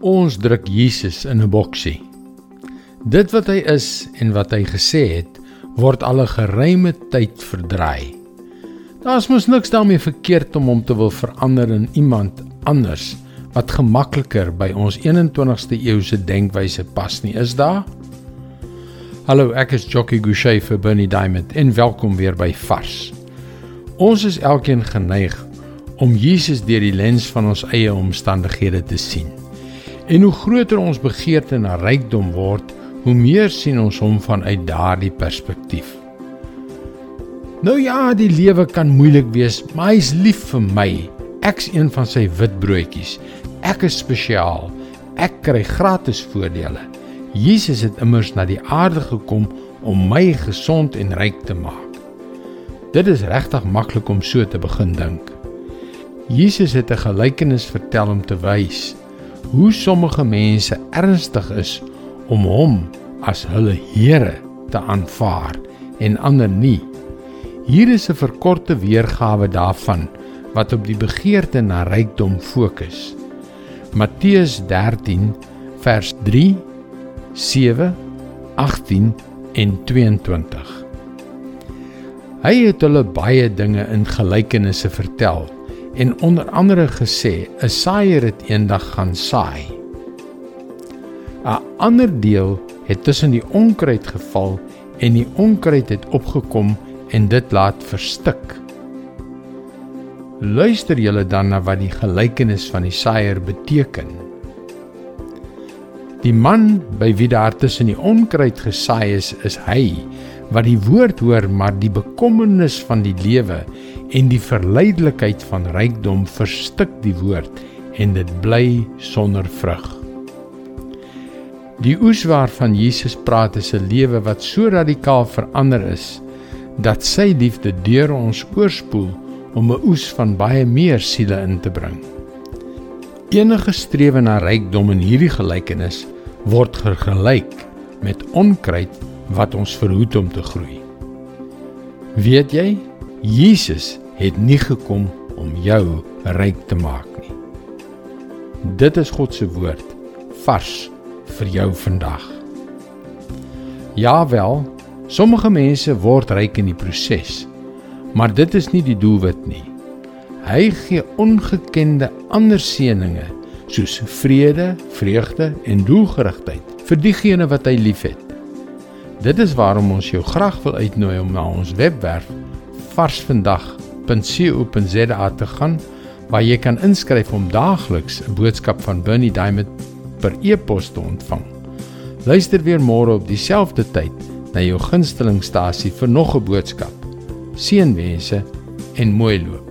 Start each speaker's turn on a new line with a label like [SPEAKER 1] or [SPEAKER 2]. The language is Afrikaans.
[SPEAKER 1] Ons druk Jesus in 'n boksie. Dit wat hy is en wat hy gesê het, word al 'n geruime tyd verdraai. Daar's mos niks daarmee verkeerd om hom te wil verander in iemand anders wat gemakliker by ons 21ste eeuse denkwyse pas nie, is daar? Hallo, ek is Jockey Gouchee vir Bernie Diamond en welkom weer by Vars. Ons is elkeen geneig om Jesus deur die lens van ons eie omstandighede te sien. En hoe groter ons begeerte na rykdom word, hoe meer sien ons hom vanuit daardie perspektief. Nou ja, die lewe kan moeilik wees, maar hy's lief vir my. Ek's een van sy witbroodjies. Ek is spesiaal. Ek kry gratis voordele. Jesus het immers na die aarde gekom om my gesond en ryk te maak. Dit is regtig maklik om so te begin dink. Jesus het 'n gelykenis vertel om te wys hoe sommige mense ernstig is om hom as hulle Here te aanvaar en ander nie. Hier is 'n verkorte weergawe daarvan wat op die begeerte na rykdom fokus. Matteus 13 vers 3 7 18 en 22 Hy het hulle baie dinge in gelykenisse vertel en onder andere gesê 'n saaier het eendag gaan saai. 'n Ander deel het tussen die onkruid geval en die onkruid het opgekom en dit laat verstik. Luister julle dan na wat die gelykenis van die saaier beteken. Die man by wie daar tussen die onkruid gesaai is, is hy wat die woord hoor, maar die bekommernis van die lewe en die verleidelikheid van rykdom verstik die woord en dit bly sonder vrug. Die oes waarvan Jesus praat is 'n lewe wat so radikaal verander is dat sy liefde deur ons oorspoel om 'n oes van baie meer siele in te bring. Enige strewe na rykdom in hierdie gelykenis word vergelyk met onkruid wat ons verhoed om te groei. Weet jy, Jesus het nie gekom om jou ryk te maak nie. Dit is God se woord vars vir jou vandag. Ja wel, sommige mense word ryk in die proses, maar dit is nie die doelwit nie. Hy gee ongekende ander seënings soos vrede, vreugde en doelgerigtheid vir diegene wat hy liefhet. Dit is waarom ons jou graag wil uitnooi om na ons webwerf varsvandag.com bernie.co.za te gaan waar jy kan inskryf om daagliks 'n boodskap van Bernie Diamond per e-pos te ontvang. Luister weer môre op dieselfde tyd na jou gunstelingstasie vir nog 'n boodskap. Seënwense en mooi loop.